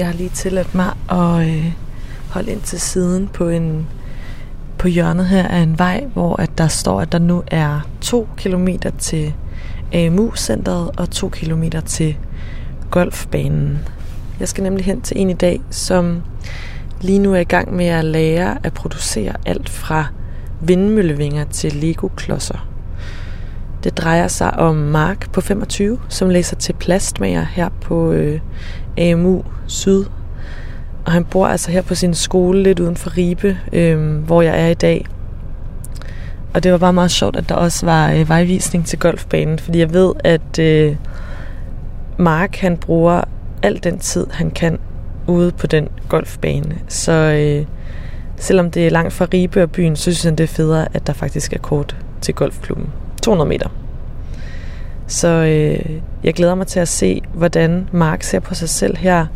Jeg har lige tilladt mig at øh, holde ind til siden på en på hjørnet her af en vej, hvor at der står, at der nu er to kilometer til AMU-centret og to kilometer til golfbanen. Jeg skal nemlig hen til en i dag, som lige nu er i gang med at lære at producere alt fra vindmøllevinger til Lego-klodser. Det drejer sig om Mark på 25, som læser til plastmager her på øh, AMU Syd. Og han bor altså her på sin skole lidt uden for Ribe, øh, hvor jeg er i dag. Og det var bare meget sjovt, at der også var øh, vejvisning til golfbanen, fordi jeg ved, at øh, Mark han bruger al den tid, han kan ude på den golfbane. Så øh, selvom det er langt fra Ribe og byen, så synes han, det er federe, at der faktisk er kort til golfklubben. 200 meter. Så øh, jeg glæder mig til at se, hvordan Mark ser på sig selv her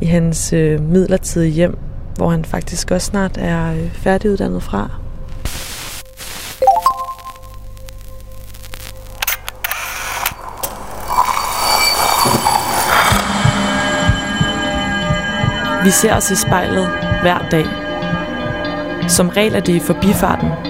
i hans øh, midlertidige hjem, hvor han faktisk også snart er øh, færdiguddannet fra. Vi ser os i spejlet hver dag. Som regel er det i forbifarten.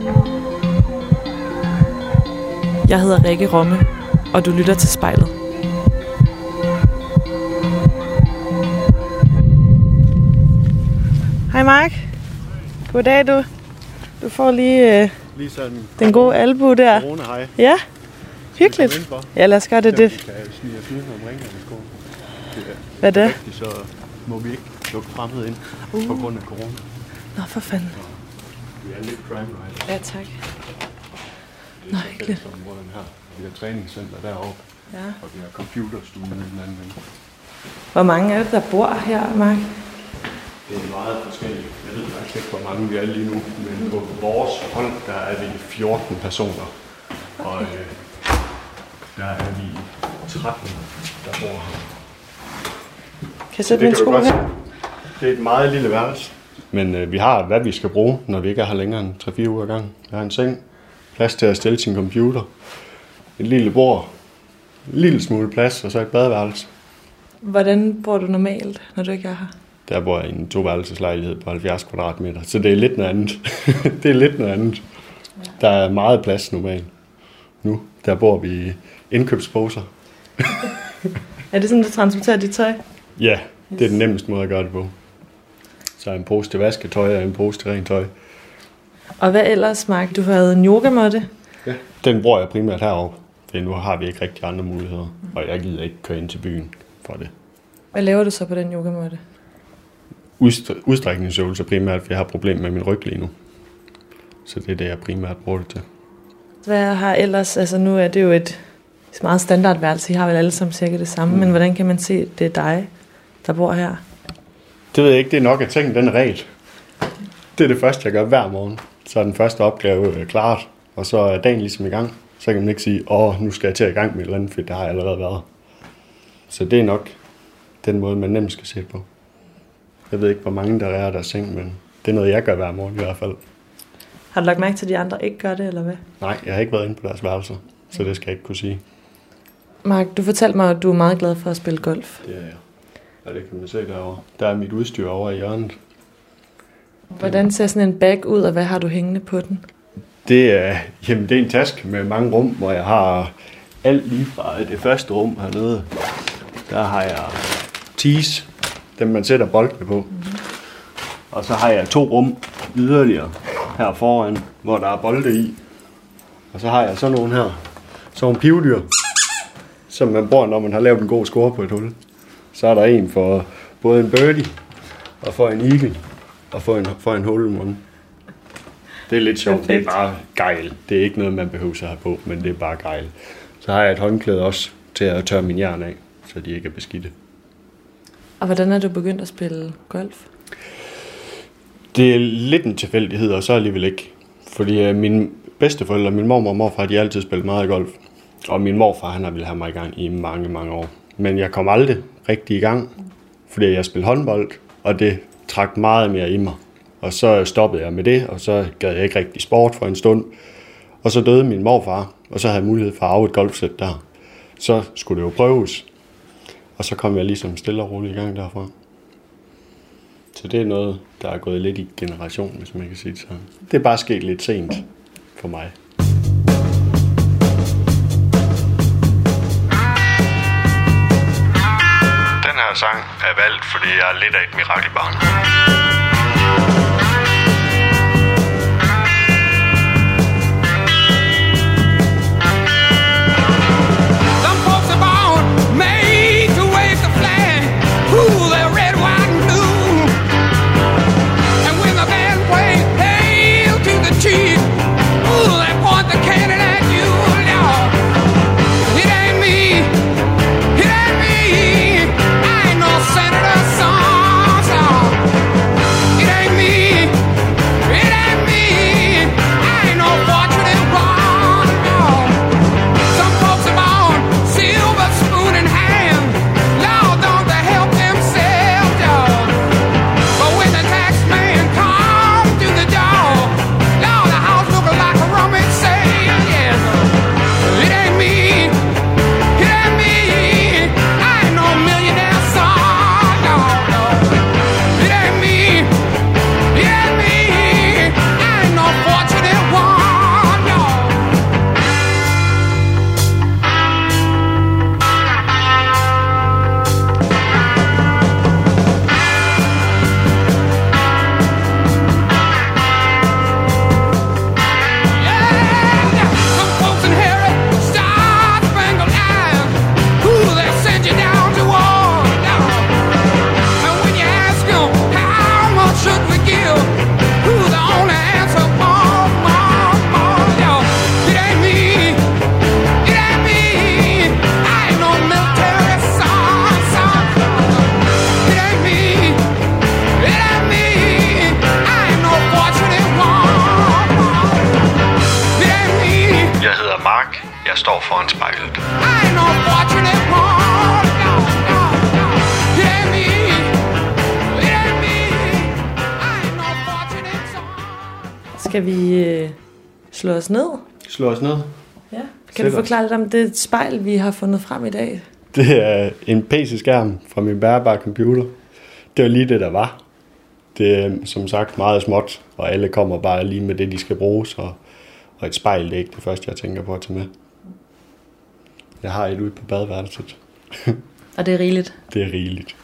Jeg hedder Rikke Romme, og du lytter til spejlet. Hej Mark. Goddag du. Du får lige, øh, Lige sådan den gode albu der. corona hej. Ja, hyggeligt. Ja, lad os gøre det. det. Er Hvad det? rigtigt, så må vi ikke lukke fremmed ind uh. på grund af corona. Nå, for fanden. Vi er lidt crime riders. Ja, tak. Det er så områden her. Vi har træningscenter deroppe, Ja. og vi har computerstue i den anden ende. Hvor mange er det, der bor her, Mark? Det er meget forskelligt. Jeg ved faktisk ikke, hvor mange vi er lige nu, men på vores hold, der er vi 14 personer. Og øh, der er vi 13, der bor her. Kan sætte min Det sko her? Det er et meget lille værelse. Men øh, vi har, hvad vi skal bruge, når vi ikke er her længere end 3-4 uger gang. Vi har en seng, plads til at stille sin computer, et lille bord, en lille smule plads, og så et badeværelse. Hvordan bor du normalt, når du ikke er her? Der bor jeg i en toværelseslejlighed på 70 kvadratmeter, så det er lidt noget andet. det er lidt noget andet. Der er meget plads normalt. Nu, der bor vi i indkøbsposer. Er det sådan, du transporterer dit tøj? Ja, det er den nemmeste måde at gøre det på. Så en pose til vasketøj og en pose til rent tøj. Og hvad ellers, Mark? Du havde en yogamåtte. Ja. Den bruger jeg primært heroppe, for nu har vi ikke rigtig andre muligheder. Og jeg gider ikke køre ind til byen for det. Hvad laver du så på den yogamåtte? Udst- udstrækningsøvelser primært, for jeg har problemer med min ryg lige nu. Så det er det, jeg primært bruger det til. Hvad har ellers, altså nu er det jo et meget standardværelse, I har vel alle sammen cirka det samme, mm. men hvordan kan man se, at det er dig, der bor her? Det ved jeg ikke, det er nok, at sengen den ret. Det er det første, jeg gør hver morgen. Så er den første opgave øh, klart, og så er dagen ligesom i gang. Så kan man ikke sige, åh, nu skal jeg til at i gang med et eller andet, for det har jeg allerede været. Så det er nok den måde, man nemt skal se på. Jeg ved ikke, hvor mange der er i deres seng, men det er noget, jeg gør hver morgen i hvert fald. Har du lagt mærke til, at de andre ikke gør det, eller hvad? Nej, jeg har ikke været inde på deres værelser, så det skal jeg ikke kunne sige. Mark, du fortalte mig, at du er meget glad for at spille golf. Det er jeg. Og det kan man se derovre. Der er mit udstyr over i hjørnet. Hvordan ser sådan en bag ud, og hvad har du hængende på den? Det er, jamen, det er en taske med mange rum, hvor jeg har alt lige fra det første rum hernede. Der har jeg tees, dem man sætter boldene på. Og så har jeg to rum yderligere her foran, hvor der er bolde i. Og så har jeg sådan nogle her, sådan nogle pivdyr, som man bruger, når man har lavet en god score på et hul. Så er der en for både en birdie og for en eagle og for en, for en hole in one. Det er lidt sjovt. Det er Perfekt. bare gejl. Det er ikke noget, man behøver at have på, men det er bare gejl. Så har jeg et håndklæde også til at tørre min jern af, så de ikke er beskidte. Og hvordan er du begyndt at spille golf? Det er lidt en tilfældighed, og så alligevel ikke. Fordi øh, mine bedsteforældre, min mormor og morfar, de har altid spillet meget golf. Og min morfar, han har ville have mig i gang i mange, mange år. Men jeg kom aldrig rigtig i gang, fordi jeg spillede håndbold, og det trak meget mere i mig. Og så stoppede jeg med det, og så gad jeg ikke rigtig sport for en stund. Og så døde min morfar, og så havde jeg mulighed for at arve et golfsæt der. Så skulle det jo prøves. Og så kom jeg ligesom stille og roligt i gang derfra. Så det er noget, der er gået lidt i generation, hvis man kan sige det sådan. Det er bare sket lidt sent for mig. Sang er valgt, fordi jeg er lidt af et mirakelbarn. Slå os ned. Ja. Kan du forklare lidt om det spejl, vi har fundet frem i dag? Det er en PC-skærm fra min bærbare computer. Det var lige det, der var. Det er som sagt meget småt, og alle kommer bare lige med det, de skal bruge, så, og et spejl det er ikke det første, jeg tænker på at tage med. Jeg har et ude på badeværelset. Og det er rigeligt. Det er rigeligt.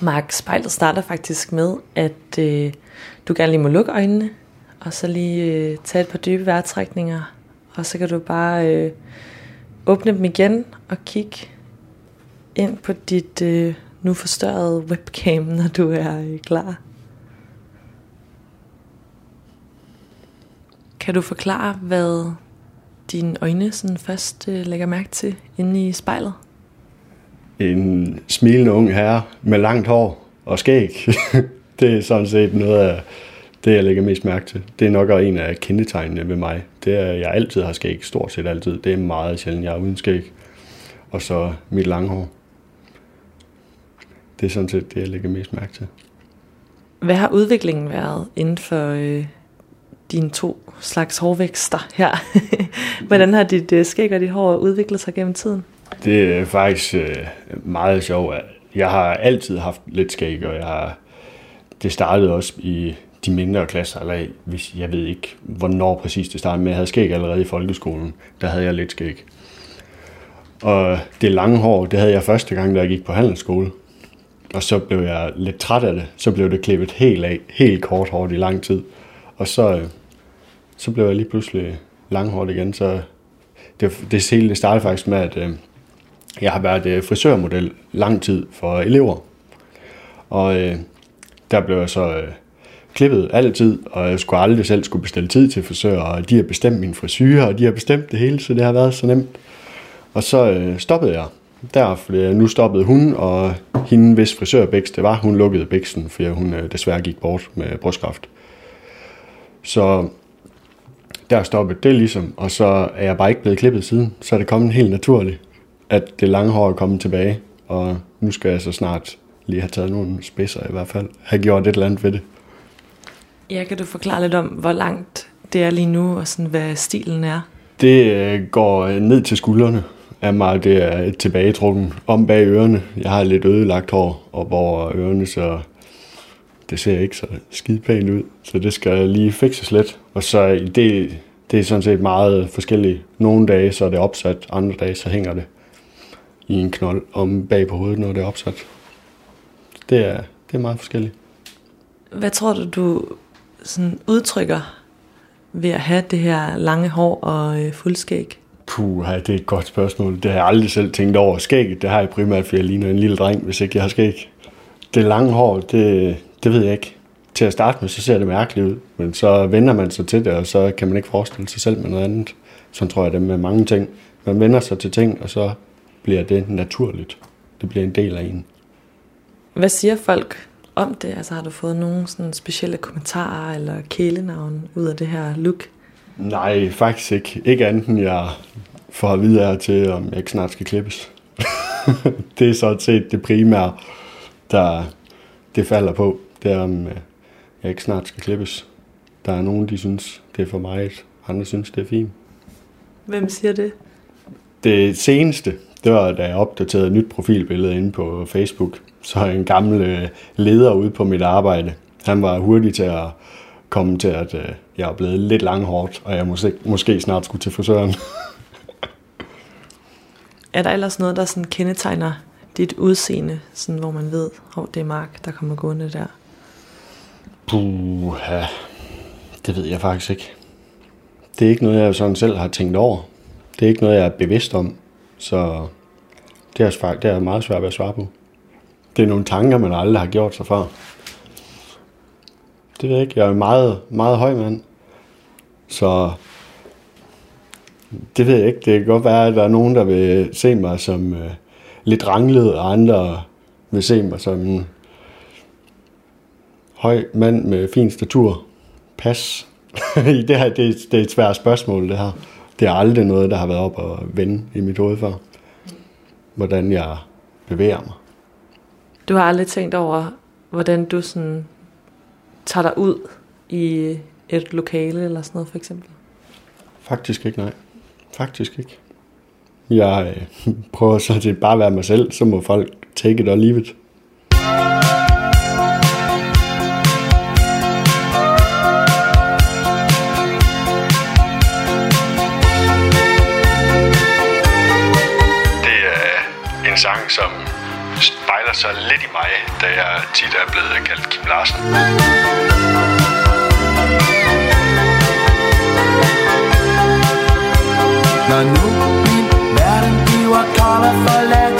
Mark, spejlet starter faktisk med, at øh, du gerne lige må lukke øjnene, og så lige øh, tage et par dybe vejrtrækninger, og så kan du bare øh, åbne dem igen og kigge ind på dit øh, nu forstørrede webcam, når du er øh, klar. Kan du forklare, hvad dine øjne sådan først øh, lægger mærke til inde i spejlet? En smilende ung herre med langt hår og skæg. det er sådan set noget af det, jeg lægger mest mærke til. Det er nok også en af kendetegnene ved mig. Det er, at jeg altid har skæg, stort set altid. Det er meget sjældent, jeg er uden skæg. Og så mit lange hår. Det er sådan set det, jeg lægger mest mærke til. Hvad har udviklingen været inden for øh, dine to slags hårvækster her? Hvordan har dit øh, skæg og dit hår udviklet sig gennem tiden? Det er faktisk øh, meget sjovt. Jeg har altid haft lidt skæg, og jeg har, det startede også i de mindre klasser, eller hvis jeg ved ikke, hvornår præcis det startede, men jeg havde skæg allerede i folkeskolen. Der havde jeg lidt skæg. Og det lange hår, det havde jeg første gang, da jeg gik på handelsskole. Og så blev jeg lidt træt af det. Så blev det klippet helt af, helt kort hårdt i lang tid. Og så, øh, så blev jeg lige pludselig langhåret igen. Så det, det hele det startede faktisk med, at øh, jeg har været øh, frisørmodel lang tid for elever. Og øh, der blev jeg så øh, klippet altid, og jeg skulle aldrig selv skulle bestille tid til frisør, og de har bestemt min frisyr, og de har bestemt det hele, så det har været så nemt. Og så øh, stoppede jeg der, nu stoppede hun, og hende, hvis frisørbæks det var, hun lukkede bæksen, fordi hun øh, desværre gik bort med brystkræft. Så der stoppede det ligesom, og så er jeg bare ikke blevet klippet siden. Så er det kommet helt naturligt, at det lange hår er kommet tilbage, og nu skal jeg så snart lige have taget nogle spidser i hvert fald. Have gjort et eller andet ved det. Ja, kan du forklare lidt om, hvor langt det er lige nu, og sådan, hvad stilen er? Det øh, går øh, ned til skuldrene af mig. Det er et tilbagetrukken om bag ørerne. Jeg har lidt ødelagt hår, og hvor ørerne så... Det ser ikke så skide pænt ud, så det skal lige fikses lidt. Og så det, det er sådan set meget forskelligt. Nogle dage så er det opsat, andre dage så hænger det i en knold om bag på hovedet, når det er opsat. Det er, det er meget forskelligt. Hvad tror du, du sådan udtrykker ved at have det her lange hår og øh, fuldskæg? Puh, det er et godt spørgsmål. Det har jeg aldrig selv tænkt over. Skægget, det har jeg primært, fordi jeg ligner en lille dreng, hvis ikke jeg har skæg. Det lange hår, det, det ved jeg ikke. Til at starte med, så ser det mærkeligt ud. Men så vender man sig til det, og så kan man ikke forestille sig selv med noget andet. Sådan tror jeg det er med mange ting. Man vender sig til ting, og så bliver det naturligt. Det bliver en del af en. Hvad siger folk om det? Altså har du fået nogle sådan specielle kommentarer eller kælenavn ud af det her look? Nej, faktisk ikke. Ikke andet end jeg får at vide af til, om jeg ikke snart skal klippes. det er så set det primære, der det falder på. Det er, om øh, jeg ikke snart skal klippes. Der er nogen, de synes, det er for meget. Andre synes, det er fint. Hvem siger det? Det seneste, det var, da jeg opdaterede et nyt profilbillede inde på Facebook. Så en gammel øh, leder ude på mit arbejde, han var hurtig til at komme til, at øh, jeg er blevet lidt langhårdt, og jeg måske, måske snart skulle til frisøren. Er der ellers noget, der sådan kendetegner dit udseende, sådan, hvor man ved, at det er Mark, der kommer gående der? Puh, ja. det ved jeg faktisk ikke. Det er ikke noget, jeg sådan selv har tænkt over. Det er ikke noget, jeg er bevidst om. Så det er, det er meget svært at svare på. Det er nogle tanker, man aldrig har gjort sig før. Det ved jeg ikke. Jeg er en meget, meget høj mand. Så det ved jeg ikke. Det kan godt være, at der er nogen, der vil se mig som øh, lidt ranglet, og andre vil se mig som en høj mand med fin statur. Pas. det, her, det, er, det er et svært spørgsmål, det her. Det er aldrig noget, der har været op og vende i mit hoved før. Hvordan jeg bevæger mig. Du har aldrig tænkt over, hvordan du sådan tager dig ud i et lokale eller sådan noget for eksempel? Faktisk ikke, nej. Faktisk ikke. Jeg øh, prøver så til bare at være mig selv, så må folk take it or leave it. Det er en sang, som altså lidt i mig, da jeg tit er blevet kaldt Kim Larsen. Når nu min verden bliver kold og forladt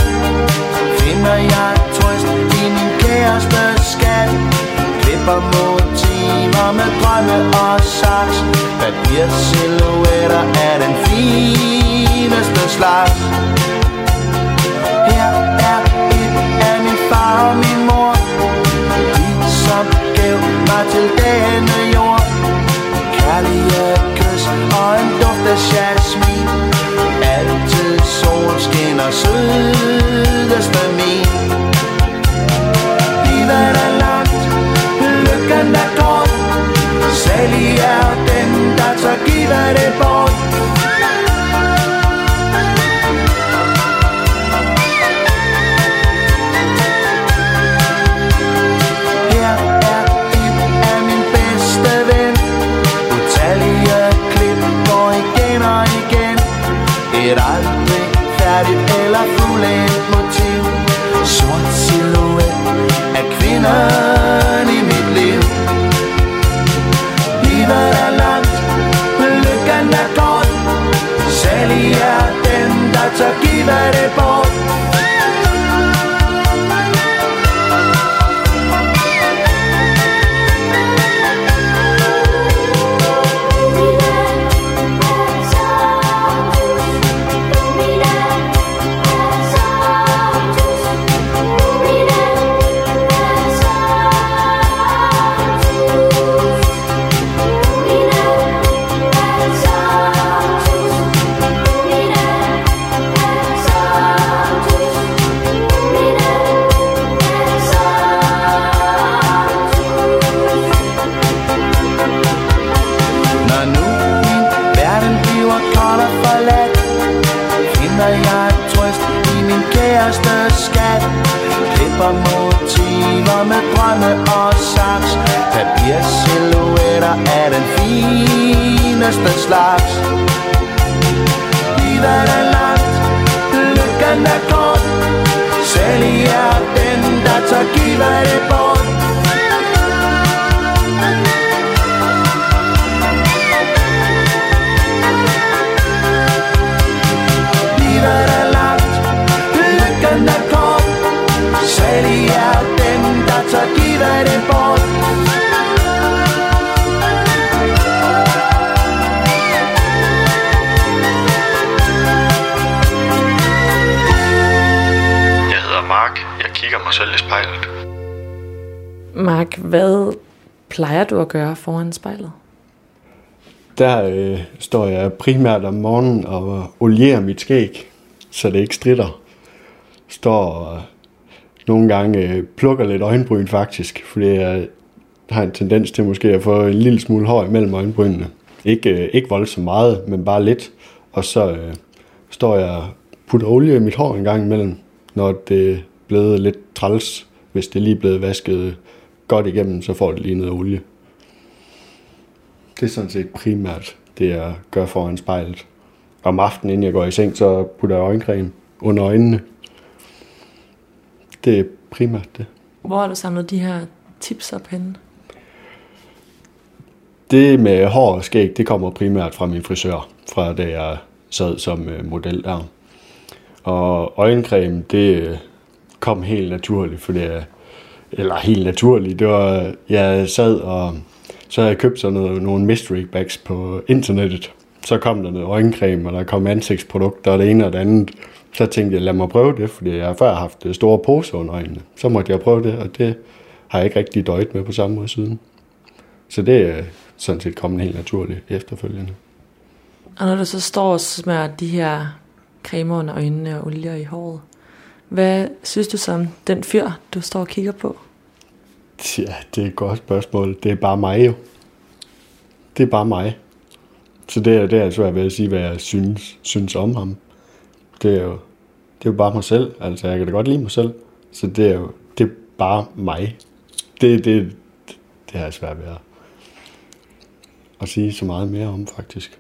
Finder jeg trøst i min kæreste skat. Klipper motiver med drømme og saks. Papir silhuetter er den fineste slags. Far og min mor. De som gav mig til denne jord. Kærlige kys og en duft af jasmin. Altid sol skinner sødeste min. Livet er langt, lykken er kort. Særlig er den, der tør give det bort med drømme og saks. Papir silhuetter af den fineste slags. Livet er langt, lykken er kort Særlig er den, der tager give det bort Livet er langt, lykken er kort Særlig er der tør give det bort Jeg hedder Mark. Jeg kigger mig selv i spejlet. Mark, hvad plejer du at gøre foran spejlet? Der øh, står jeg primært om morgenen og olierer mit skæg, så det ikke stritter. Står og nogle gange øh, plukker lidt øjenbryn faktisk, fordi jeg har en tendens til måske at få en lille smule hår imellem øjenbrynene. Ikke, øh, ikke voldsomt meget, men bare lidt. Og så øh, står jeg og putter olie i mit hår en gang imellem, når det er blevet lidt træls. Hvis det lige er blevet vasket godt igennem, så får det lige noget olie. Det er sådan set primært det, jeg gør foran spejlet. Om aftenen, inden jeg går i seng, så putter jeg øjencreme under øjnene. Det er primært det. Hvor har du samlet de her tips op henne? Det med hår og skæg, det kommer primært fra min frisør, fra da jeg sad som øh, model der. Og øjencreme, det øh, kom helt naturligt, fordi jeg, eller helt naturligt, det var, jeg sad og så havde jeg købt sådan noget, nogle mystery bags på internettet. Så kom der noget øjencreme, og der kom ansigtsprodukter og det ene og det andet. Så tænkte jeg, lad mig prøve det, fordi jeg har før haft øh, store poser under øjnene. Så måtte jeg prøve det, og det har jeg ikke rigtig døjet med på samme måde siden. Så det er sådan set kommet helt naturligt efterfølgende. Og når du så står og smører de her cremer under øjnene og olier i håret, hvad synes du som den fyr, du står og kigger på? Ja, det er et godt spørgsmål. Det er bare mig jo. Det er bare mig. Så det er, det er svært ved at sige, hvad jeg synes, synes om ham. Det er jo, det er jo bare mig selv. Altså, jeg kan da godt lide mig selv. Så det er jo det er bare mig. Det, det, det har jeg svært ved at, at sige så meget mere om, faktisk.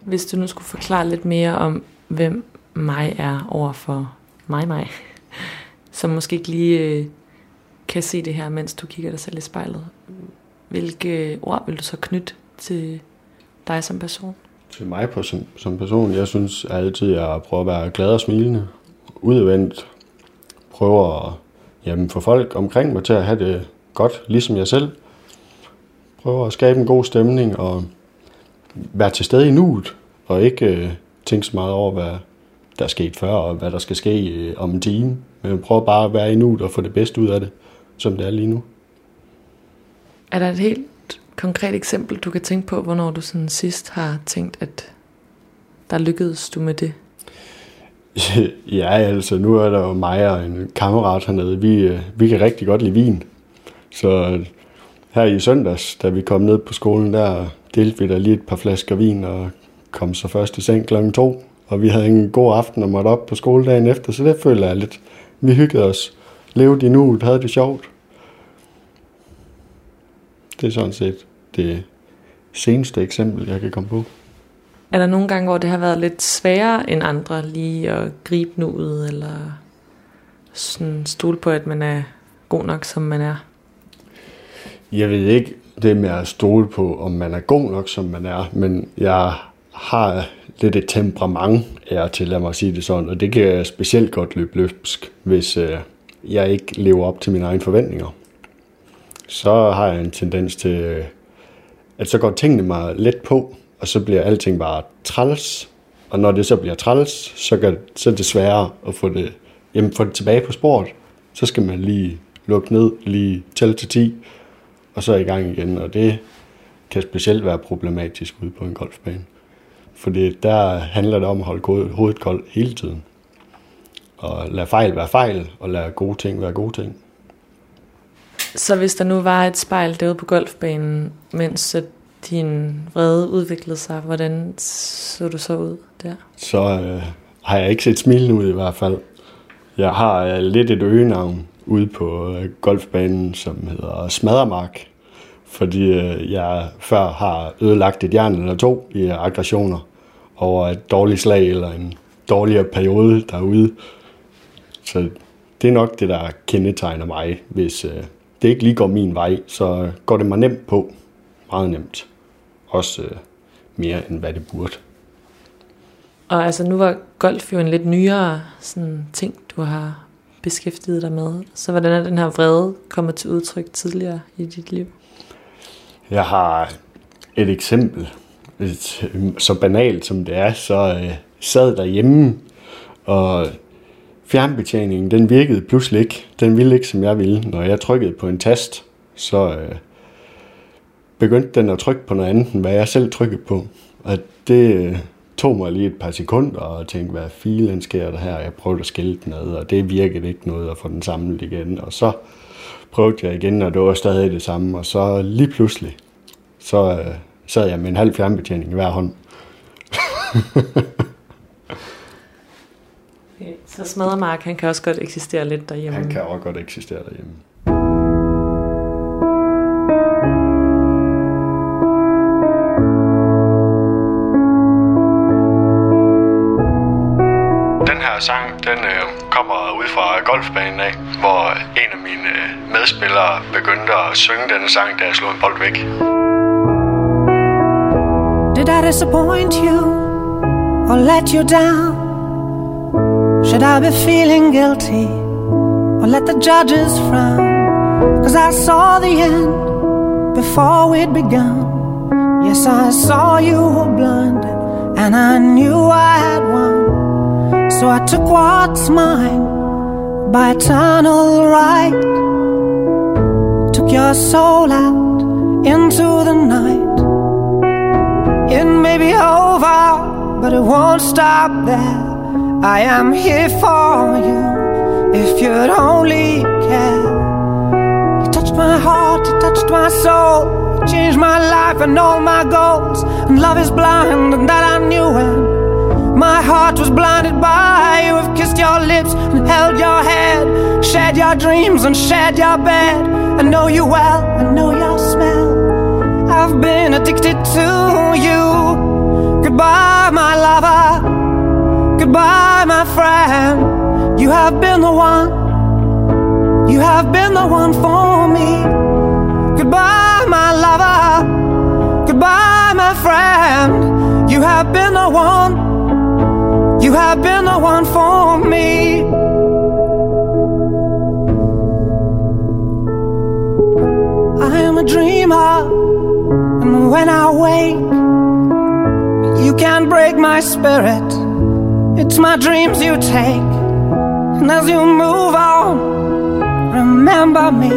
Hvis du nu skulle forklare lidt mere om, hvem mig er over for mig, mig, som måske ikke lige øh, kan se det her, mens du kigger dig selv i spejlet. Hvilke ord vil du så knytte til dig som person? Til mig på, som, som person, jeg synes altid, jeg prøver at være glad og smilende. Udadvendt. Prøver at jamen, få folk omkring mig til at have det godt, ligesom jeg selv. Prøver at skabe en god stemning og være til stede i nuet. Og ikke øh, tænke så meget over, hvad der er sket før, og hvad der skal ske øh, om en time. Men prøver bare at være i nuet og få det bedste ud af det, som det er lige nu. Er der et helt konkret eksempel, du kan tænke på, hvornår du sådan sidst har tænkt, at der lykkedes du med det? Ja, altså nu er der jo mig og en kammerat hernede. Vi, øh, vi kan rigtig godt lide vin. Så her i søndags, da vi kom ned på skolen, der delte vi der lige et par flasker vin og kom så først i seng klokken to. Og vi havde en god aften og måtte op på skoledagen efter, så det føler jeg lidt. Vi hyggede os, levede i nuet, havde det sjovt. Det er sådan set det seneste eksempel, jeg kan komme på. Er der nogle gange, hvor det har været lidt sværere end andre lige at gribe nuet, eller sådan stole på, at man er god nok, som man er? Jeg ved ikke det med at stole på, om man er god nok, som man er, men jeg har lidt et temperament er til, lad mig sige det sådan, og det kan jeg specielt godt løbe løbsk, hvis øh, jeg ikke lever op til mine egne forventninger. Så har jeg en tendens til, øh, at så går tingene mig let på, og så bliver alting bare træls. Og når det så bliver træls, så, gør, så er det sværere at få det, jamen, få det tilbage på sporet. Så skal man lige lukke ned, lige tælle til 10, og så er i gang igen. Og det kan specielt være problematisk ude på en golfbane. Fordi der handler det om at holde hovedet koldt hele tiden. Og lade fejl være fejl, og lade gode ting være gode ting. Så hvis der nu var et spejl derude på golfbanen, mens din vrede udviklede sig, hvordan så du så ud der? Så øh, har jeg ikke set smilende ud i hvert fald. Jeg har øh, lidt et øgenavn ude på øh, golfbanen, som hedder Smadermark, Fordi øh, jeg før har ødelagt et jern eller to i aggressioner over et dårligt slag eller en dårligere periode derude. Så det er nok det, der kendetegner mig. Hvis øh, det ikke lige går min vej, så går det mig nemt på. Meget nemt. Også øh, mere end hvad det burde. Og altså nu var golf jo en lidt nyere sådan, ting, du har beskæftiget dig med. Så hvordan er den her vrede kommet til udtryk tidligere i dit liv? Jeg har et eksempel. Et, så banalt som det er, så øh, sad derhjemme, og fjernbetjeningen, den virkede pludselig ikke. Den ville ikke, som jeg ville. Når jeg trykkede på en tast, så øh, begyndte den at trykke på noget andet, end hvad jeg selv trykkede på. Og det øh, tog mig lige et par sekunder og tænkte, hvad filen sker der her? Jeg prøvede at skille den ad, og det virkede ikke noget at få den samlet igen. Og så prøvede jeg igen, og det var stadig det samme. Og så lige pludselig, så øh, sad jeg med en halv fjernbetjening i hver hånd. Så Smaddermark, han kan også godt eksistere lidt derhjemme. Han kan også godt eksistere derhjemme. Den her sang, den øh, kommer ud fra golfbanen af, hvor en af mine øh, medspillere begyndte at synge denne sang, da jeg slog en bold væk. Did I disappoint you or let you down? Should I be feeling guilty or let the judges frown? Cause I saw the end before we'd begun. Yes, I saw you were blinded and I knew I had won. So I took what's mine by eternal right. Took your soul out into the night. It may be over, but it won't stop there. I am here for you if you'd only care. You touched my heart, you touched my soul, you changed my life and all my goals. And love is blind, and that I knew when. My heart was blinded by you. Have kissed your lips and held your head, shared your dreams and shared your bed. I know you well, I know your smell. I've been addicted to you. Goodbye, my lover. Goodbye, my friend. You have been the one. You have been the one for me. Goodbye, my lover. Goodbye, my friend. You have been the one. You have been the one for me. I am a dreamer, and when I wake, you can't break my spirit. It's my dreams you take, and as you move on, remember me.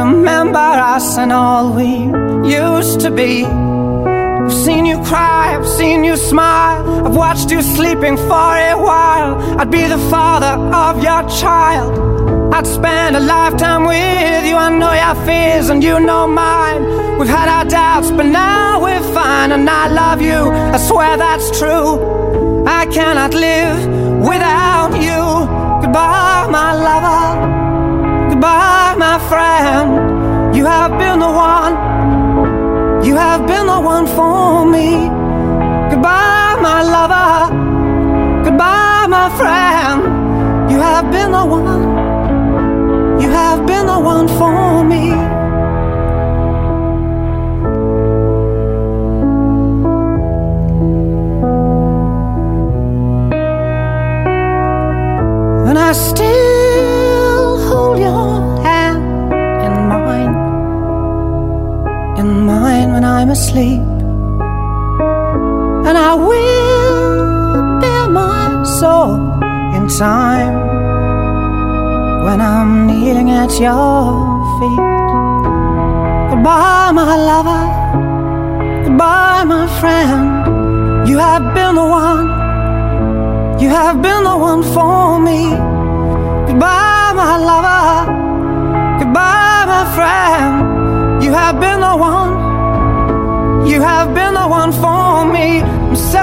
Remember us and all we used to be. I've seen you cry, I've seen you smile, I've watched you sleeping for a while. I'd be the father of your child. I'd spend a lifetime with you. I know your fears and you know mine. We've had our doubts, but now we're fine, and I love you. I swear that's true. I cannot live without you. Goodbye, my lover. Goodbye, my friend. You have been the one. You have been the one for me. Goodbye, my lover. Goodbye, my friend. You have been the one. You have been the one for me. When And I will bear my soul in time when I'm kneeling at your feet. Goodbye, my lover. Goodbye, my friend. You have been the one. You have been the one for me. Goodbye, my lover. Goodbye, my friend. You have been the one. You have been the one for me. I'm so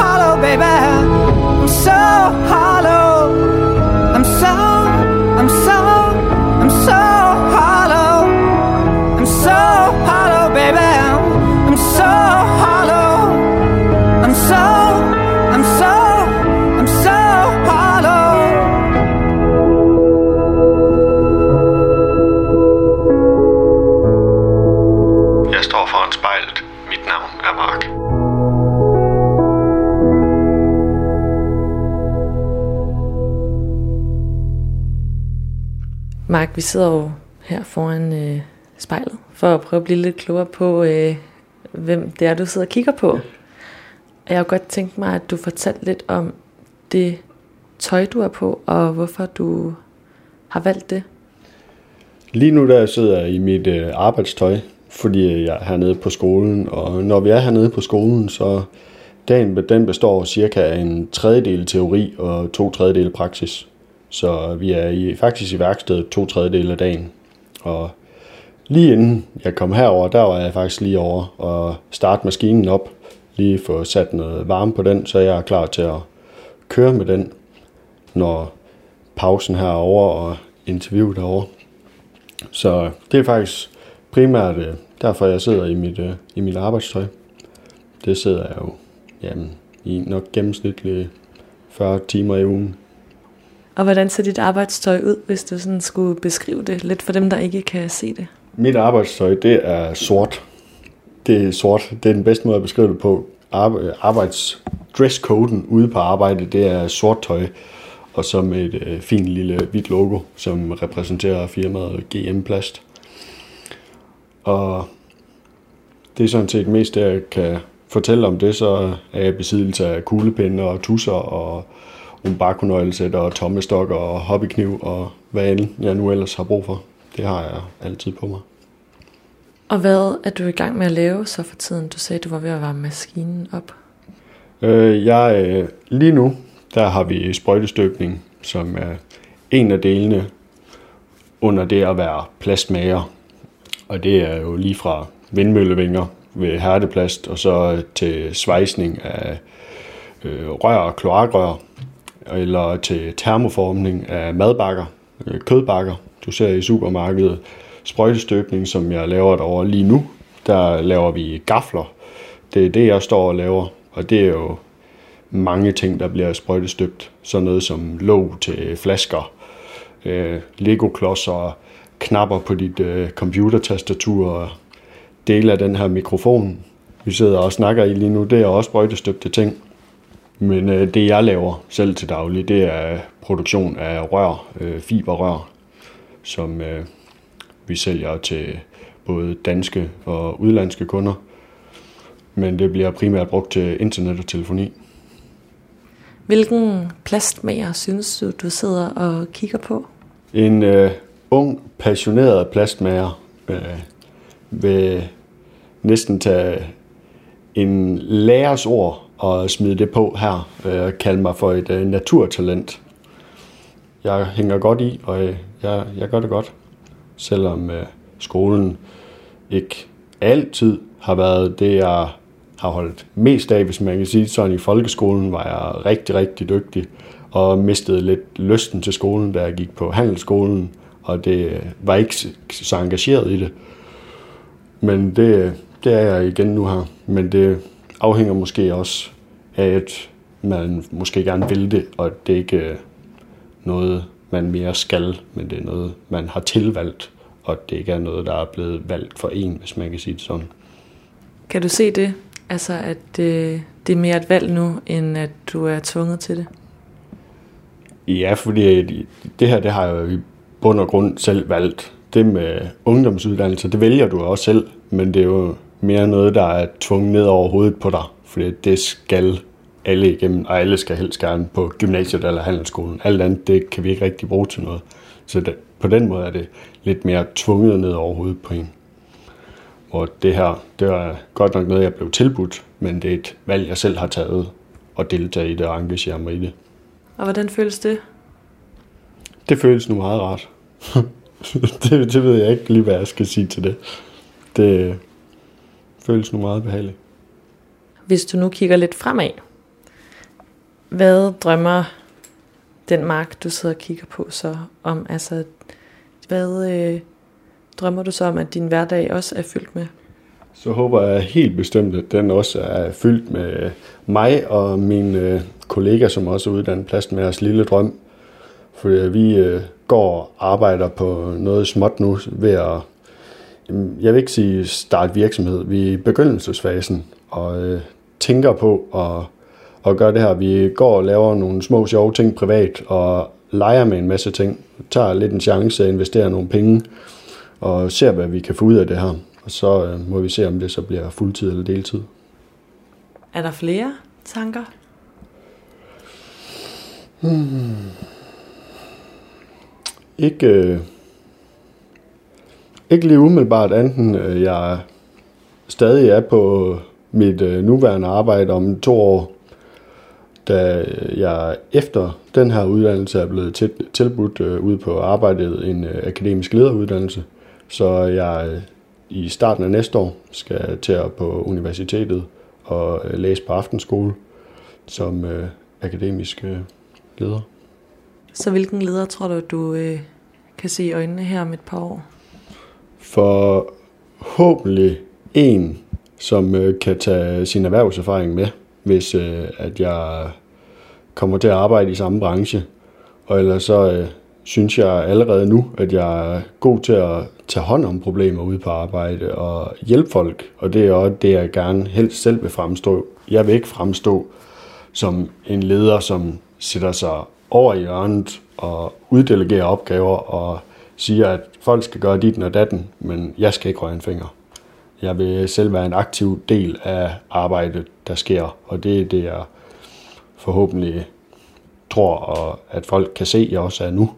hollow, baby. I'm so hollow. I'm so, I'm so, I'm so hollow. I'm so hollow, baby. I'm so hollow. I'm so, I'm so, I'm so hollow. Jeg står foran spejlet. Mark, vi sidder jo her foran øh, spejlet for at prøve at blive lidt klogere på, øh, hvem det er, du sidder og kigger på. Jeg har godt tænkt mig, at du fortalte lidt om det tøj, du er på, og hvorfor du har valgt det. Lige nu der sidder jeg i mit øh, arbejdstøj, fordi jeg er hernede på skolen, og når vi er hernede på skolen, så dagen den består cirka en tredjedel teori og to tredjedel praksis. Så vi er i, faktisk i værkstedet to tredjedel af dagen. Og lige inden jeg kom herover, der var jeg faktisk lige over og starte maskinen op, lige få sat noget varme på den, så jeg er klar til at køre med den, når pausen herover og interviewet herover. Så det er faktisk primært øh, derfor, jeg sidder i mit, øh, i mit arbejdstøj. Det sidder jeg jo jamen, i nok gennemsnitligt 40 timer i ugen. Og hvordan ser dit arbejdstøj ud, hvis du sådan skulle beskrive det lidt for dem, der ikke kan se det? Mit arbejdstøj, det er sort. Det er sort. Det er den bedste måde at beskrive det på. Arbejds dresscoden ude på arbejde, det er sort tøj. Og så med et øh, fint lille hvidt logo, som repræsenterer firmaet GM Plast. Og det er sådan set mest det, jeg kan fortælle om det, så er jeg besiddelse af kuglepinde og tusser og umbakonøglesæt og tommestok og hobbykniv og hvad end jeg nu ellers har brug for. Det har jeg altid på mig. Og hvad er du i gang med at lave så for tiden? Du sagde, du var ved at varme maskinen op. Øh, jeg, øh, lige nu, der har vi sprøjtestøbning, som er en af delene under det at være plastmager. Og det er jo lige fra vindmøllevinger ved herdeplast, og så til svejsning af øh, rør og kloakrør, eller til termoformning af madbakker, øh, kødbakker. Du ser i supermarkedet sprøjtestøbning, som jeg laver derovre lige nu. Der laver vi gafler. Det er det, jeg står og laver, og det er jo mange ting, der bliver sprøjtestøbt. Sådan noget som låg til flasker, øh, Lego-klodser, knapper på dit øh, computertastatur, og dele af den her mikrofon, vi sidder og snakker i lige nu, det er også sprøjtestøbte ting. Men øh, det jeg laver selv til daglig, det er produktion af rør, øh, fiberrør, som øh, vi sælger til både danske og udlandske kunder. Men det bliver primært brugt til internet og telefoni. Hvilken plastmager synes du, du sidder og kigger på? En øh, ung, passioneret plastmager øh, vil næsten tage en lærers ord og smide det på her øh, kalde mig for et øh, naturtalent. Jeg hænger godt i, og øh, jeg, jeg gør det godt. Selvom øh, skolen ikke altid har været det, jeg har holdt mest af, hvis man kan sige sådan. I folkeskolen var jeg rigtig, rigtig dygtig og mistede lidt lysten til skolen, da jeg gik på handelsskolen, og det øh, var ikke så engageret i det. Men det, øh, det er jeg igen nu her. Men det afhænger måske også af, at man måske gerne vil det, og det er ikke noget, man mere skal, men det er noget, man har tilvalgt, og det ikke er noget, der er blevet valgt for en, hvis man kan sige det sådan. Kan du se det? Altså, at det, det er mere et valg nu, end at du er tvunget til det? Ja, fordi det her, det har jeg jo i bund og grund selv valgt. Det med ungdomsuddannelse, det vælger du også selv, men det er jo mere noget, der er tvunget ned over hovedet på dig, fordi det skal alle igennem, og alle skal helst gerne på gymnasiet eller handelsskolen. Alt andet, det kan vi ikke rigtig bruge til noget. Så det, på den måde er det lidt mere tvunget ned over hovedet på en. Og det her, det er godt nok noget, jeg blev tilbudt, men det er et valg, jeg selv har taget og deltage i det og engagere mig i det. Og hvordan føles det? Det føles nu meget rart. det, det ved jeg ikke lige, hvad jeg skal sige til det. Det føles nu meget behageligt. Hvis du nu kigger lidt fremad, hvad drømmer den mark, du sidder og kigger på så om? Altså, hvad øh, drømmer du så om, at din hverdag også er fyldt med? Så håber jeg helt bestemt, at den også er fyldt med mig og min øh, kollega, som også er uddannet plast med os lille drøm. For vi øh, går og arbejder på noget småt nu ved at, jeg vil ikke sige starte virksomhed, vi er i begyndelsesfasen og øh, tænker på at, at gøre det her. Vi går og laver nogle små sjove ting privat og leger med en masse ting, tager lidt en chance, investerer nogle penge, og ser, hvad vi kan få ud af det her. Og så øh, må vi se, om det så bliver fuldtid eller deltid. Er der flere tanker? Ikke, øh, ikke lige umiddelbart, enten øh, jeg stadig er på mit øh, nuværende arbejde om to år, da jeg efter den her uddannelse er blevet til, tilbudt øh, ude på arbejdet en øh, akademisk lederuddannelse, så jeg øh, i starten af næste år skal til at på universitetet og øh, læse på aftenskole som øh, akademisk øh, leder. Så hvilken leder tror du, du øh, kan se i øjnene her om et par år? Forhåbentlig en, som øh, kan tage sin erhvervserfaring med, hvis øh, at jeg kommer til at arbejde i samme branche. Og ellers så øh, synes jeg allerede nu, at jeg er god til at tage hånd om problemer ude på arbejde og hjælpe folk. Og det er også det, jeg gerne helst selv vil fremstå. Jeg vil ikke fremstå som en leder, som sætter sig over i hjørnet og uddelegerer opgaver og siger, at folk skal gøre dit og datten, men jeg skal ikke røre en finger. Jeg vil selv være en aktiv del af arbejdet, der sker, og det er det, jeg forhåbentlig tror, og at folk kan se, at jeg også er nu.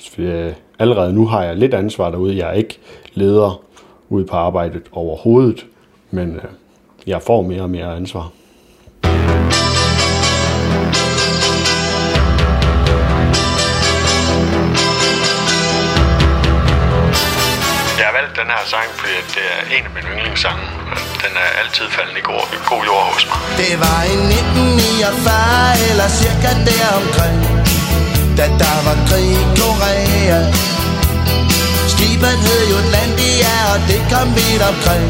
For øh, allerede nu har jeg lidt ansvar derude. Jeg er ikke leder ude på arbejdet overhovedet, men øh, jeg får mere og mere ansvar. En af mine yndlingssange. Den er altid faldet i god, god jord hos mig. Det var i 1949 eller cirka deromkring Da der var krig i Korea Skibet hed Jutlandia og det kom vidt omkring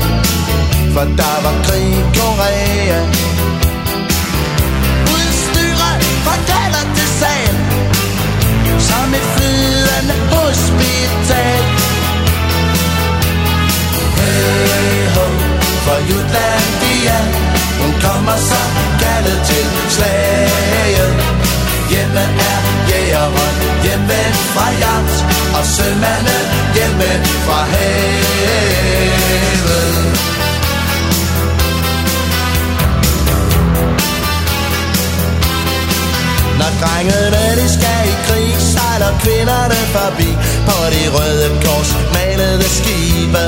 For der var krig i Korea Udstyret fra kalder til sal Som et flydende hospital Hey ho, for Jutlandia Hun kommer så kaldet til slaget. Hjemme er jægeren hjemvendt fra jagt Og sømanden hjemvendt fra havet. Når drengene de skal i krig, sejler kvinderne forbi På de røde kors malede skibe.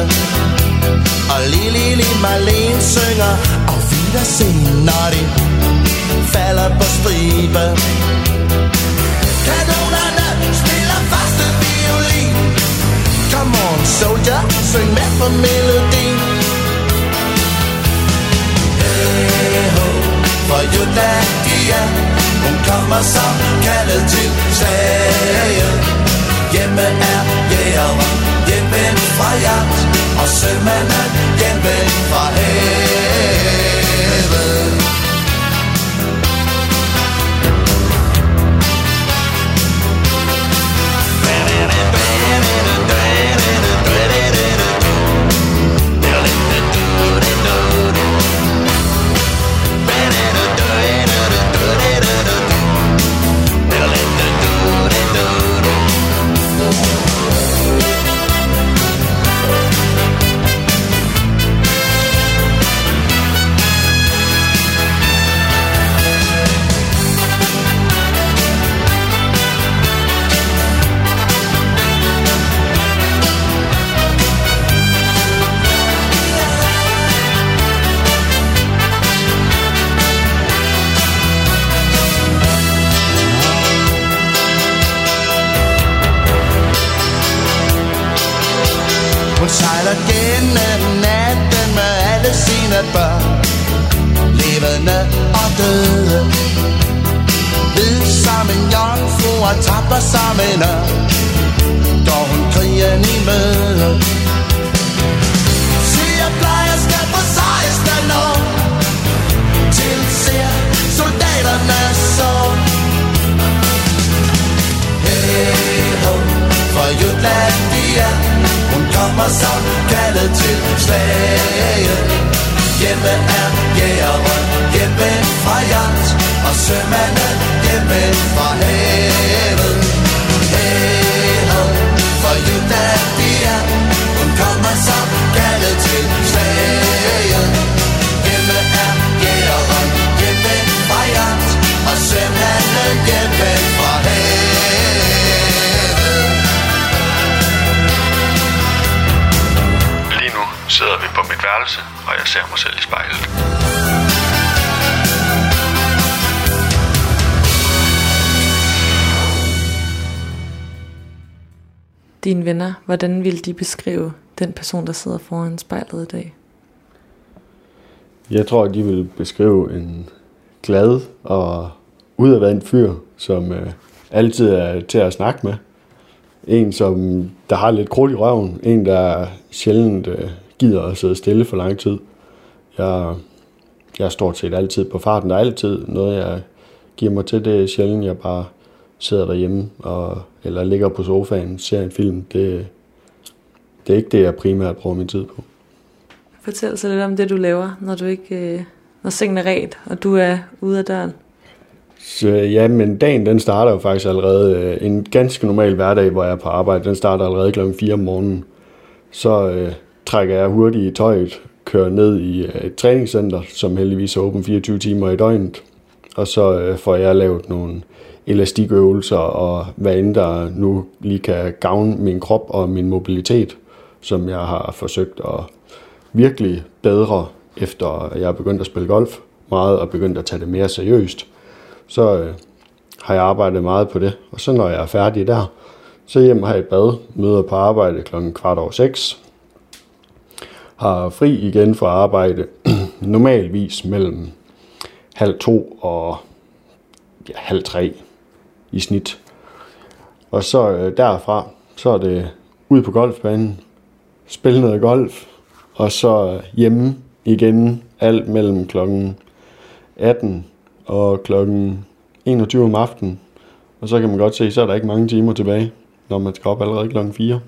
Og Lili Lili Marlene synger Og Wiedersehen, når de falder på stribe. Kanonerne spiller første violin. Come on soldier, syng med på melodien. Hey ho, for Jutlandia Hun kommer som kaldet til slaget Hjemme er jægeren hjemvendt fra jagt Og sømanden hjemvendt fra havet. Værelse, og jeg ser mig selv i spejlet. Dine venner, hvordan vil de beskrive den person, der sidder foran spejlet i dag? Jeg tror, de vil beskrive en glad og udadvendt fyr, som øh, altid er til at snakke med. En, som der har lidt krudt i røven. En, der sjældent øh, gider at sidde stille for lang tid. Jeg, jeg er stort set altid på farten. Der er altid noget, jeg giver mig til. Det er sjældent, jeg bare sidder derhjemme og, eller ligger på sofaen ser en film. Det, det er ikke det, jeg primært bruger min tid på. Fortæl så lidt om det, du laver, når du ikke, øh, når sengen er ret, og du er ude af døren. Så ja, men dagen den starter jo faktisk allerede. øh, En ganske normal hverdag, hvor jeg er på arbejde, den starter allerede klokken 4 om morgenen. Så øh, trækker jeg hurtigt i tøjet, kører ned i øh, et træningscenter, som heldigvis er åben 24 timer i døgnet. Og så øh, får jeg lavet nogle elastikøvelser, og hvad end der nu lige kan gavne min krop og min mobilitet, som jeg har forsøgt at virkelig bedre, efter jeg er begyndt at spille golf meget og begyndt at tage det mere seriøst så øh, har jeg arbejdet meget på det. Og så når jeg er færdig der, så hjem har jeg et bad, møder på arbejde klokken kvart over seks. Har fri igen fra arbejde, normalvis mellem halv to og ja, halv tre i snit. Og så øh, derfra, så er det ud på golfbanen, spille noget golf, og så øh, hjemme igen, alt mellem klokken 18 og klokken 21 om aftenen. Og så kan man godt se, så er der ikke mange timer tilbage, når man skal op allerede klokken 4.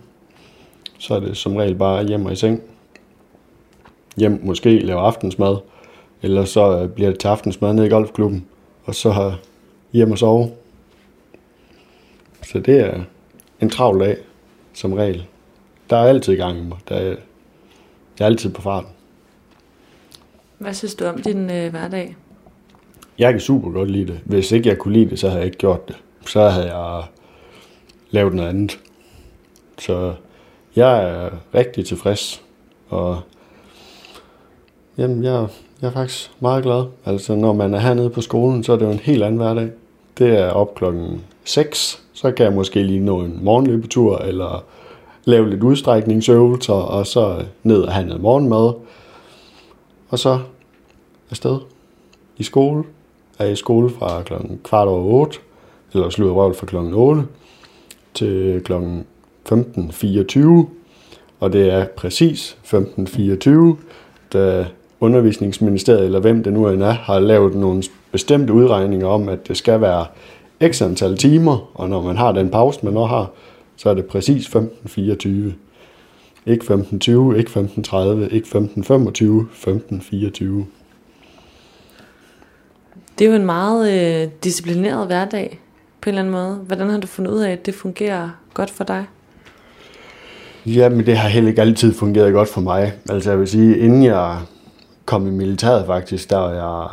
Så er det som regel bare hjem og i seng. Hjem måske lave aftensmad, eller så øh, bliver det til aftensmad nede i golfklubben, og så har hjem og sove. Så det er en travl dag, som regel. Der er altid gang i mig. Der er, jeg er altid på farten. Hvad synes du om din øh, hverdag? Jeg kan super godt lide det. Hvis ikke jeg kunne lide det, så havde jeg ikke gjort det. Så havde jeg lavet noget andet. Så jeg er rigtig tilfreds. Og jamen, jeg, jeg er faktisk meget glad. Altså, når man er hernede på skolen, så er det jo en helt anden hverdag. Det er op klokken 6. Så kan jeg måske lige nå en morgenløbetur, eller lave lidt udstrækningsøvelser, og så ned og have noget morgenmad. Og så afsted i skole. Er i skole fra klokken kvart over 8, eller slutter røvel fra klokken 8 til klokken 15.24. Og det er præcis 15.24, da undervisningsministeriet, eller hvem det nu end er, har lavet nogle bestemte udregninger om, at det skal være x antal timer, og når man har den pause, man nu har, så er det præcis 15.24. Ikke 15.20, ikke 15.30, ikke 15.25, 15.24. Det er jo en meget øh, disciplineret hverdag, på en eller anden måde. Hvordan har du fundet ud af, at det fungerer godt for dig? Jamen, det har heller ikke altid fungeret godt for mig. Altså, jeg vil sige, inden jeg kom i militæret faktisk, der var jeg...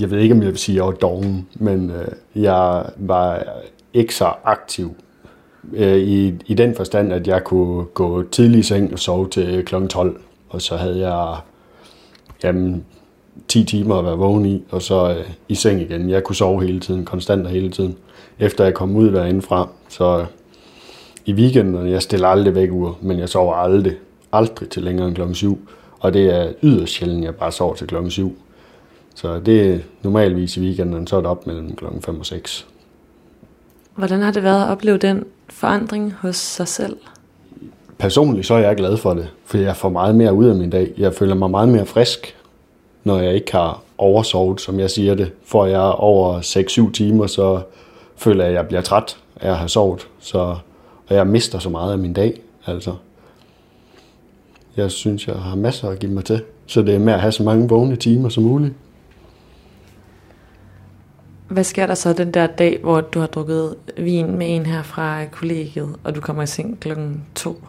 Jeg ved ikke, om jeg vil sige, at jeg var doven, men øh, jeg var ikke så aktiv øh, i, i den forstand, at jeg kunne gå tidlig i seng og sove til kl. 12, og så havde jeg jamen, 10 timer at være vågen i, og så øh, i seng igen. Jeg kunne sove hele tiden, konstant og hele tiden, efter jeg kom ud derindefra. Så øh, i weekenden, jeg stiller aldrig væk ur, men jeg sover aldrig, aldrig til længere end klokken 7. Og det er yderst sjældent, jeg bare sover til klokken 7. Så det er normalvis i weekenden, så er det op mellem klokken 5 og 6. Hvordan har det været at opleve den forandring hos sig selv? Personligt så er jeg glad for det, for jeg får meget mere ud af min dag. Jeg føler mig meget mere frisk, når jeg ikke har oversovet, som jeg siger det. Får jeg over 6-7 timer, så føler jeg, at jeg bliver træt af at have sovet. Så, og jeg mister så meget af min dag, altså. Jeg synes, jeg har masser at give mig til. Så det er med at have så mange vågne timer som muligt. Hvad sker der så den der dag, hvor du har drukket vin med en her fra kollegiet, og du kommer i seng klokken to?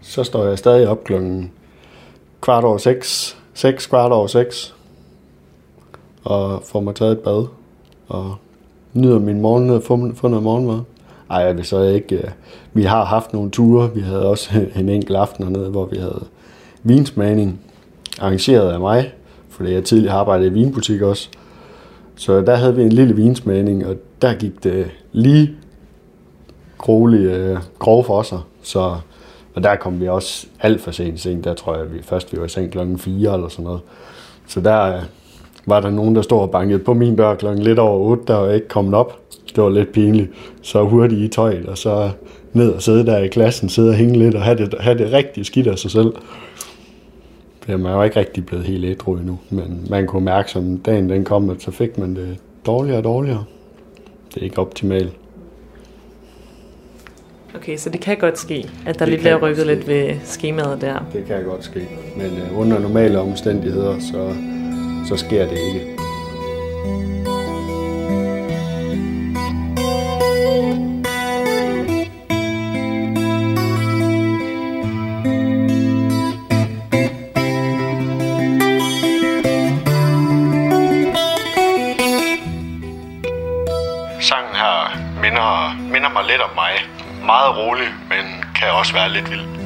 Så står jeg stadig op klokken kvart over seks, seks kvart over seks, og får mig taget et bad, og nyder min morgen og får, noget morgenmad. Ej, jeg vil så ikke. Øh, vi har haft nogle ture. Vi havde også en enkelt aften hernede, hvor vi havde vinsmagning, arrangeret af mig, fordi jeg tidligere arbejdede i vinbutik også. Så der havde vi en lille vinsmagning, og der gik det lige grueligt øh, grov for sig. Så, og der kom vi også alt for sent i seng. Der tror jeg, at vi først vi var i seng klokken 4 eller sådan noget. Så der øh, var der nogen, der stod og bankede på min dør klokken lidt over 8, der var ikke kommet op. Det var lidt pinligt. Så hurtigt i tøjet, og så ned og sidde der i klassen, sidde og hænge lidt og have det, have det rigtig skidt af sig selv. For man er jo ikke rigtig blevet helt ædru endnu, men man kunne mærke, som dagen den kom, at så fik man det dårligere og dårligere. Det er ikke optimalt. Okay, så det kan godt ske, at der Det lige bliver rykket ske. lidt ved skemaet der. Det kan godt ske. Men øh, under normale omstændigheder, så, så sker det ikke. Sangen minder, mig lidt om mig. Meget rolig, men kan også være lidt vild.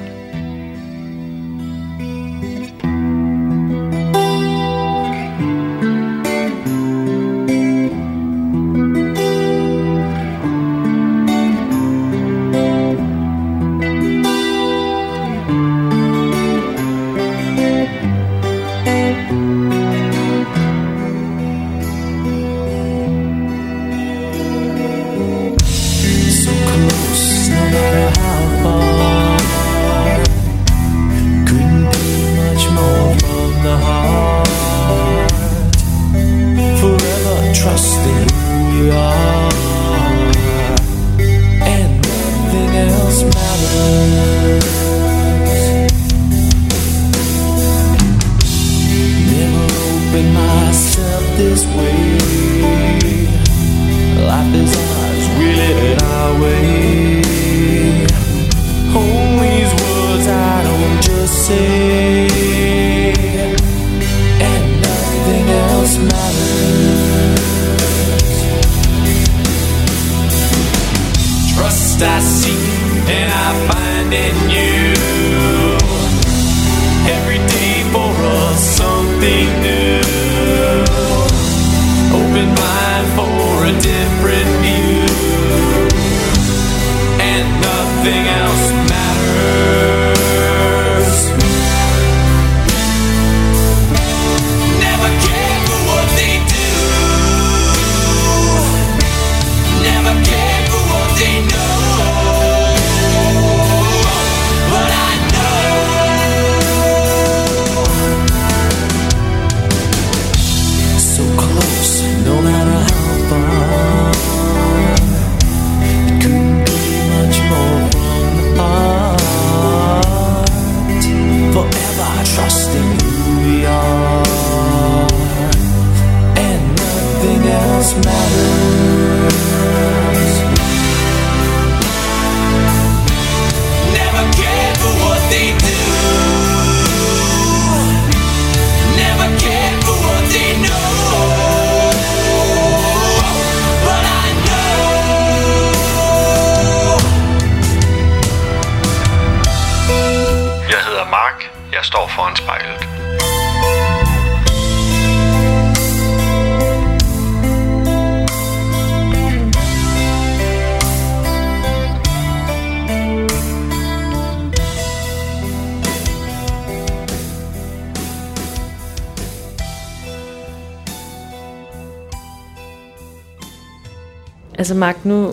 Altså Mark, nu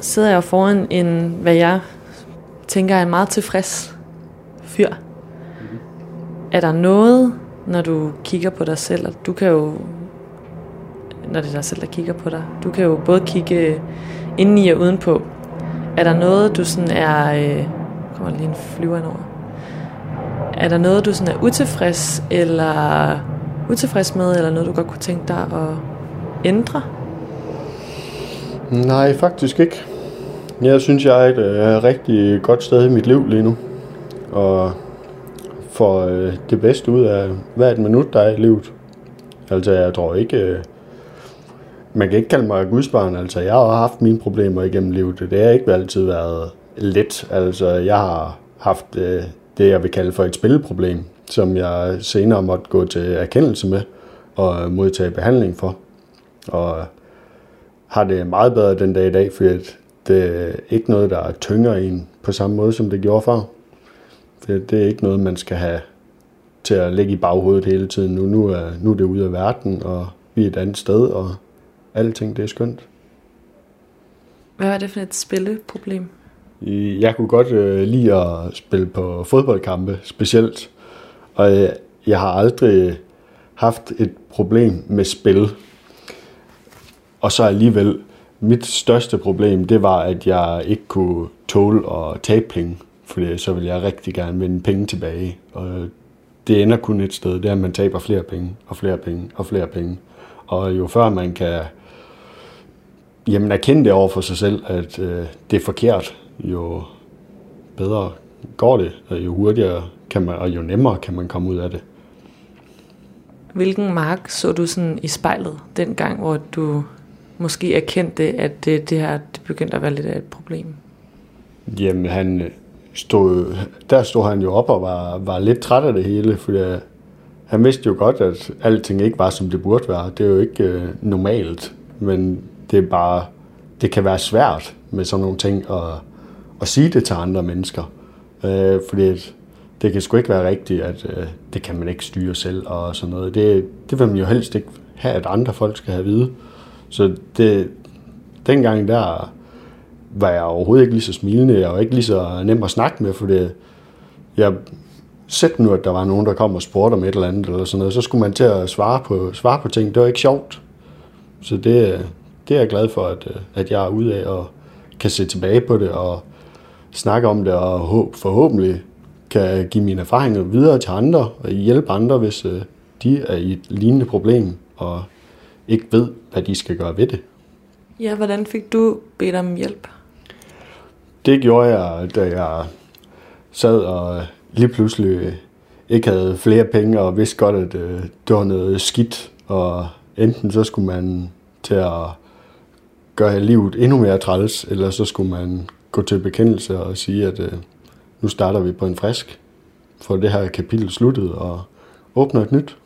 sidder jeg jo foran en, hvad jeg tænker er en meget tilfreds fyr. Er der noget, når du kigger på dig selv, og du kan jo, når det er dig selv, der kigger på dig, du kan jo både kigge indeni og udenpå. Er der noget, du sådan er, øh, kommer lige en flyver over. Er der noget, du sådan er utilfreds, eller utilfreds med, eller noget, du godt kunne tænke dig at ændre? Nej, faktisk ikke. Jeg synes, jeg er et øh, rigtig godt sted i mit liv lige nu. Og får øh, det bedste ud af hvert minut, der er i livet. Altså, jeg tror ikke... Øh, man kan ikke kalde mig gudsbarn. Altså, jeg har haft mine problemer igennem livet. Det har ikke altid været let. Altså, jeg har haft øh, det, jeg vil kalde for et spilleproblem, som jeg senere måtte gå til erkendelse med og modtage behandling for. Og har det meget bedre den dag i dag, fordi det er ikke noget, der tynger en på samme måde, som det gjorde før. Det, det er ikke noget, man skal have til at ligge i baghovedet hele tiden. Nu, nu, er, nu er det ude af verden, og vi er et andet sted, og alting det er skønt. Hvad var det for et spilleproblem? Jeg kunne godt øh, lide at spille på fodboldkampe, specielt. Og jeg, jeg har aldrig haft et problem med spil. Og så alligevel, mit største problem, det var, at jeg ikke kunne tåle at tabe penge. for så ville jeg rigtig gerne vinde penge tilbage. Og det ender kun et sted, det er, at man taber flere penge, og flere penge, og flere penge. Og jo før man kan jamen, erkende det over for sig selv, at øh, det er forkert, jo bedre går det, og jo hurtigere kan man, og jo nemmere kan man komme ud af det. Hvilken mark så du sådan i spejlet den gang, hvor du måske erkendte, at det, det her det begyndte at være lidt af et problem? Jamen, han øh, stod, der stod han jo op og var, var lidt træt af det hele, fordi øh, han vidste jo godt, at alting ikke var, som det burde være. Det er jo ikke øh, normalt, men det er bare, det kan være svært med sådan nogle ting at, at sige det til andre mennesker. Øh, fordi det kan sgu ikke være rigtigt, at øh, det kan man ikke styre selv og sådan noget. Det, det vil man jo helst ikke have, at andre folk skal have at vide. Så det, dengang der var jeg overhovedet ikke lige så smilende, og ikke lige så nem at snakke med, for det, jeg sæt nu, at der var nogen, der kom og spurgte om et eller andet, eller sådan noget, så skulle man til at svare på, svare på ting. Det var ikke sjovt. Så det, det er jeg glad for, at, at jeg er ude af og kan se tilbage på det og snakke om det, og håb, forhåbentlig kan give mine erfaringer videre til andre og hjælpe andre, hvis øh, de er i et lignende problem og ikke ved, hvad de skal gøre ved det. Ja, hvordan fik du bedt om hjælp? Det gjorde jeg, da jeg sad og lige pludselig ikke havde flere penge og vidste godt, at øh, det var noget skidt. Og enten så skulle man til at gøre livet endnu mere træls, eller så skulle man gå til bekendelse og sige, at øh, nu starter vi på en frisk, for det her kapitel sluttet, og åbner et nyt.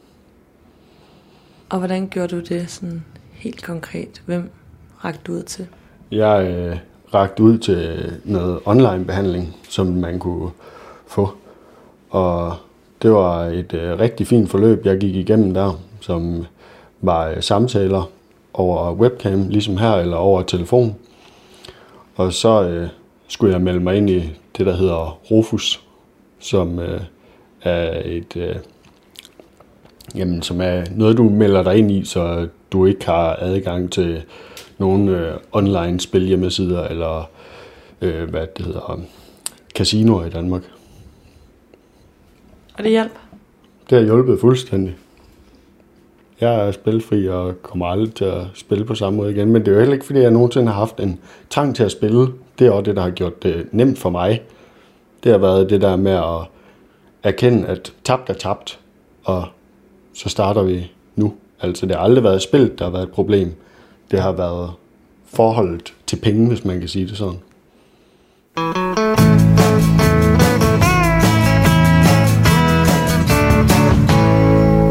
Og hvordan gjorde du det sådan helt konkret? Hvem rakte du ud til? Jeg øh, rakte ud til noget online behandling, som man kunne få. Og det var et øh, rigtig fint forløb, jeg gik igennem der, som var øh, samtaler over webcam, ligesom her, eller over telefon. Og så øh, skulle jeg melde mig ind i det, der hedder Rufus, som øh, er et... Øh, jamen, som er noget, du melder dig ind i, så du ikke har adgang til nogle øh, online spilhjemmesider eller øh, hvad det hedder, casinoer i Danmark. Og det hjalp? Det har hjulpet fuldstændig. Jeg er spilfri og kommer aldrig til at spille på samme måde igen, men det er jo heller ikke, fordi jeg nogensinde har haft en trang til at spille. Det er også det, der har gjort det nemt for mig. Det har været det der med at erkende, at tabt er tabt, og så starter vi nu. Altså, det har aldrig været spillet, der har været et problem. Det har været forholdet til penge, hvis man kan sige det sådan.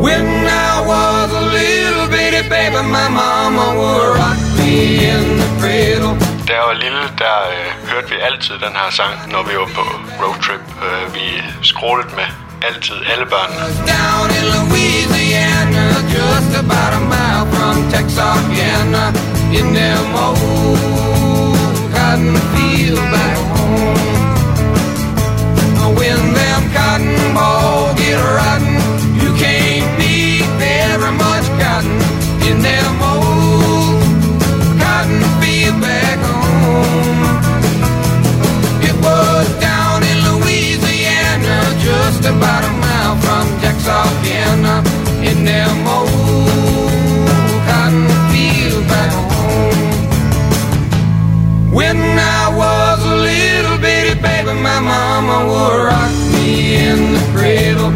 When I was a little bitty baby, my mama would rock me in the cradle. Da jeg var lille, der øh, hørte vi altid den her sang, når vi var på roadtrip. Øh, vi skrålede med altid alle børnene. Down in Louisiana, just about a mile from Texarkana, in them old cotton fields back home. When them cotton balls get rotten, about a mile from Texarkana, in them old cotton fields back home. When I was a little bitty baby, my mama would rock me in the cradle,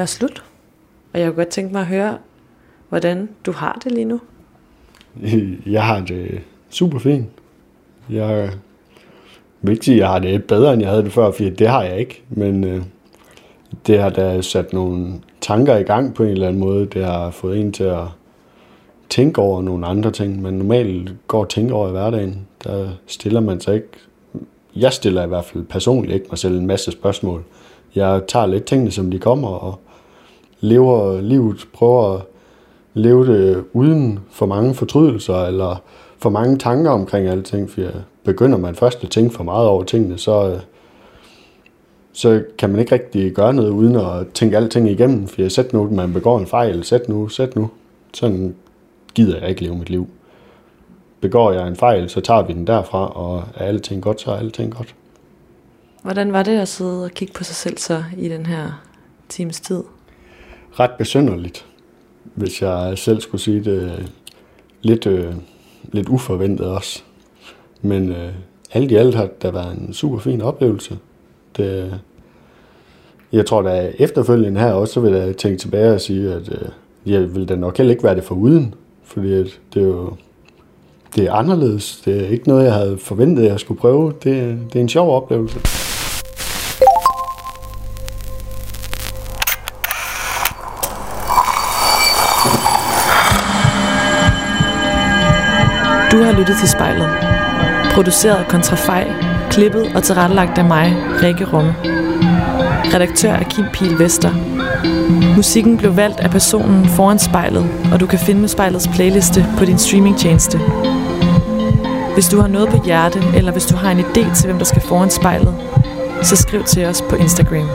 være slut. Og jeg kunne godt tænke mig at høre, hvordan du har det lige nu. Jeg har det super fint. Jeg vil ikke sige, at jeg har det bedre, end jeg havde det før, for det har jeg ikke. Men øh, det har da sat nogle tanker i gang på en eller anden måde. Det har fået en til at tænke over nogle andre ting, man normalt går og tænker over i hverdagen. Der stiller man sig ikke... Jeg stiller i hvert fald personligt ikke mig selv en masse spørgsmål. Jeg tager lidt tingene, som de kommer, og lever livet, prøver at leve det uden for mange fortrydelser, eller for mange tanker omkring alting, for begynder man først at tænke for meget over tingene, så, øh, så kan man ikke rigtig gøre noget uden at tænke alting igennem, for sæt nu, man begår en fejl, sæt nu, sæt nu. Sådan gider jeg ikke leve mit liv. Begår jeg en fejl, så tager vi den derfra, og er alting godt, så er alting godt. Hvordan var det at sidde og kigge på sig selv så i den her times tid? Ret besynderligt, hvis jeg selv skulle sige det øh, lidt, øh, lidt uforventet også. Men øh, alt i alt har det været en super fin oplevelse. Det, jeg tror da efterfølgende her også, så vil jeg tænke tilbage og sige, at øh, jeg vil da nok heller ikke være det for uden, fordi at det er jo det er anderledes. Det er ikke noget, jeg havde forventet, jeg skulle prøve. Det, det er en sjov oplevelse. Lyttet til spejlet. Produceret af Kontrafej, klippet og tilrettelagt af mig, Rikke Rumme. Redaktør er Kim Pil Vester. Musikken blev valgt af personen foran spejlet, og du kan finde spejlets playliste på din streamingtjeneste. Hvis du har noget på hjerte, eller hvis du har en idé til, hvem der skal foran spejlet, så skriv til os på Instagram.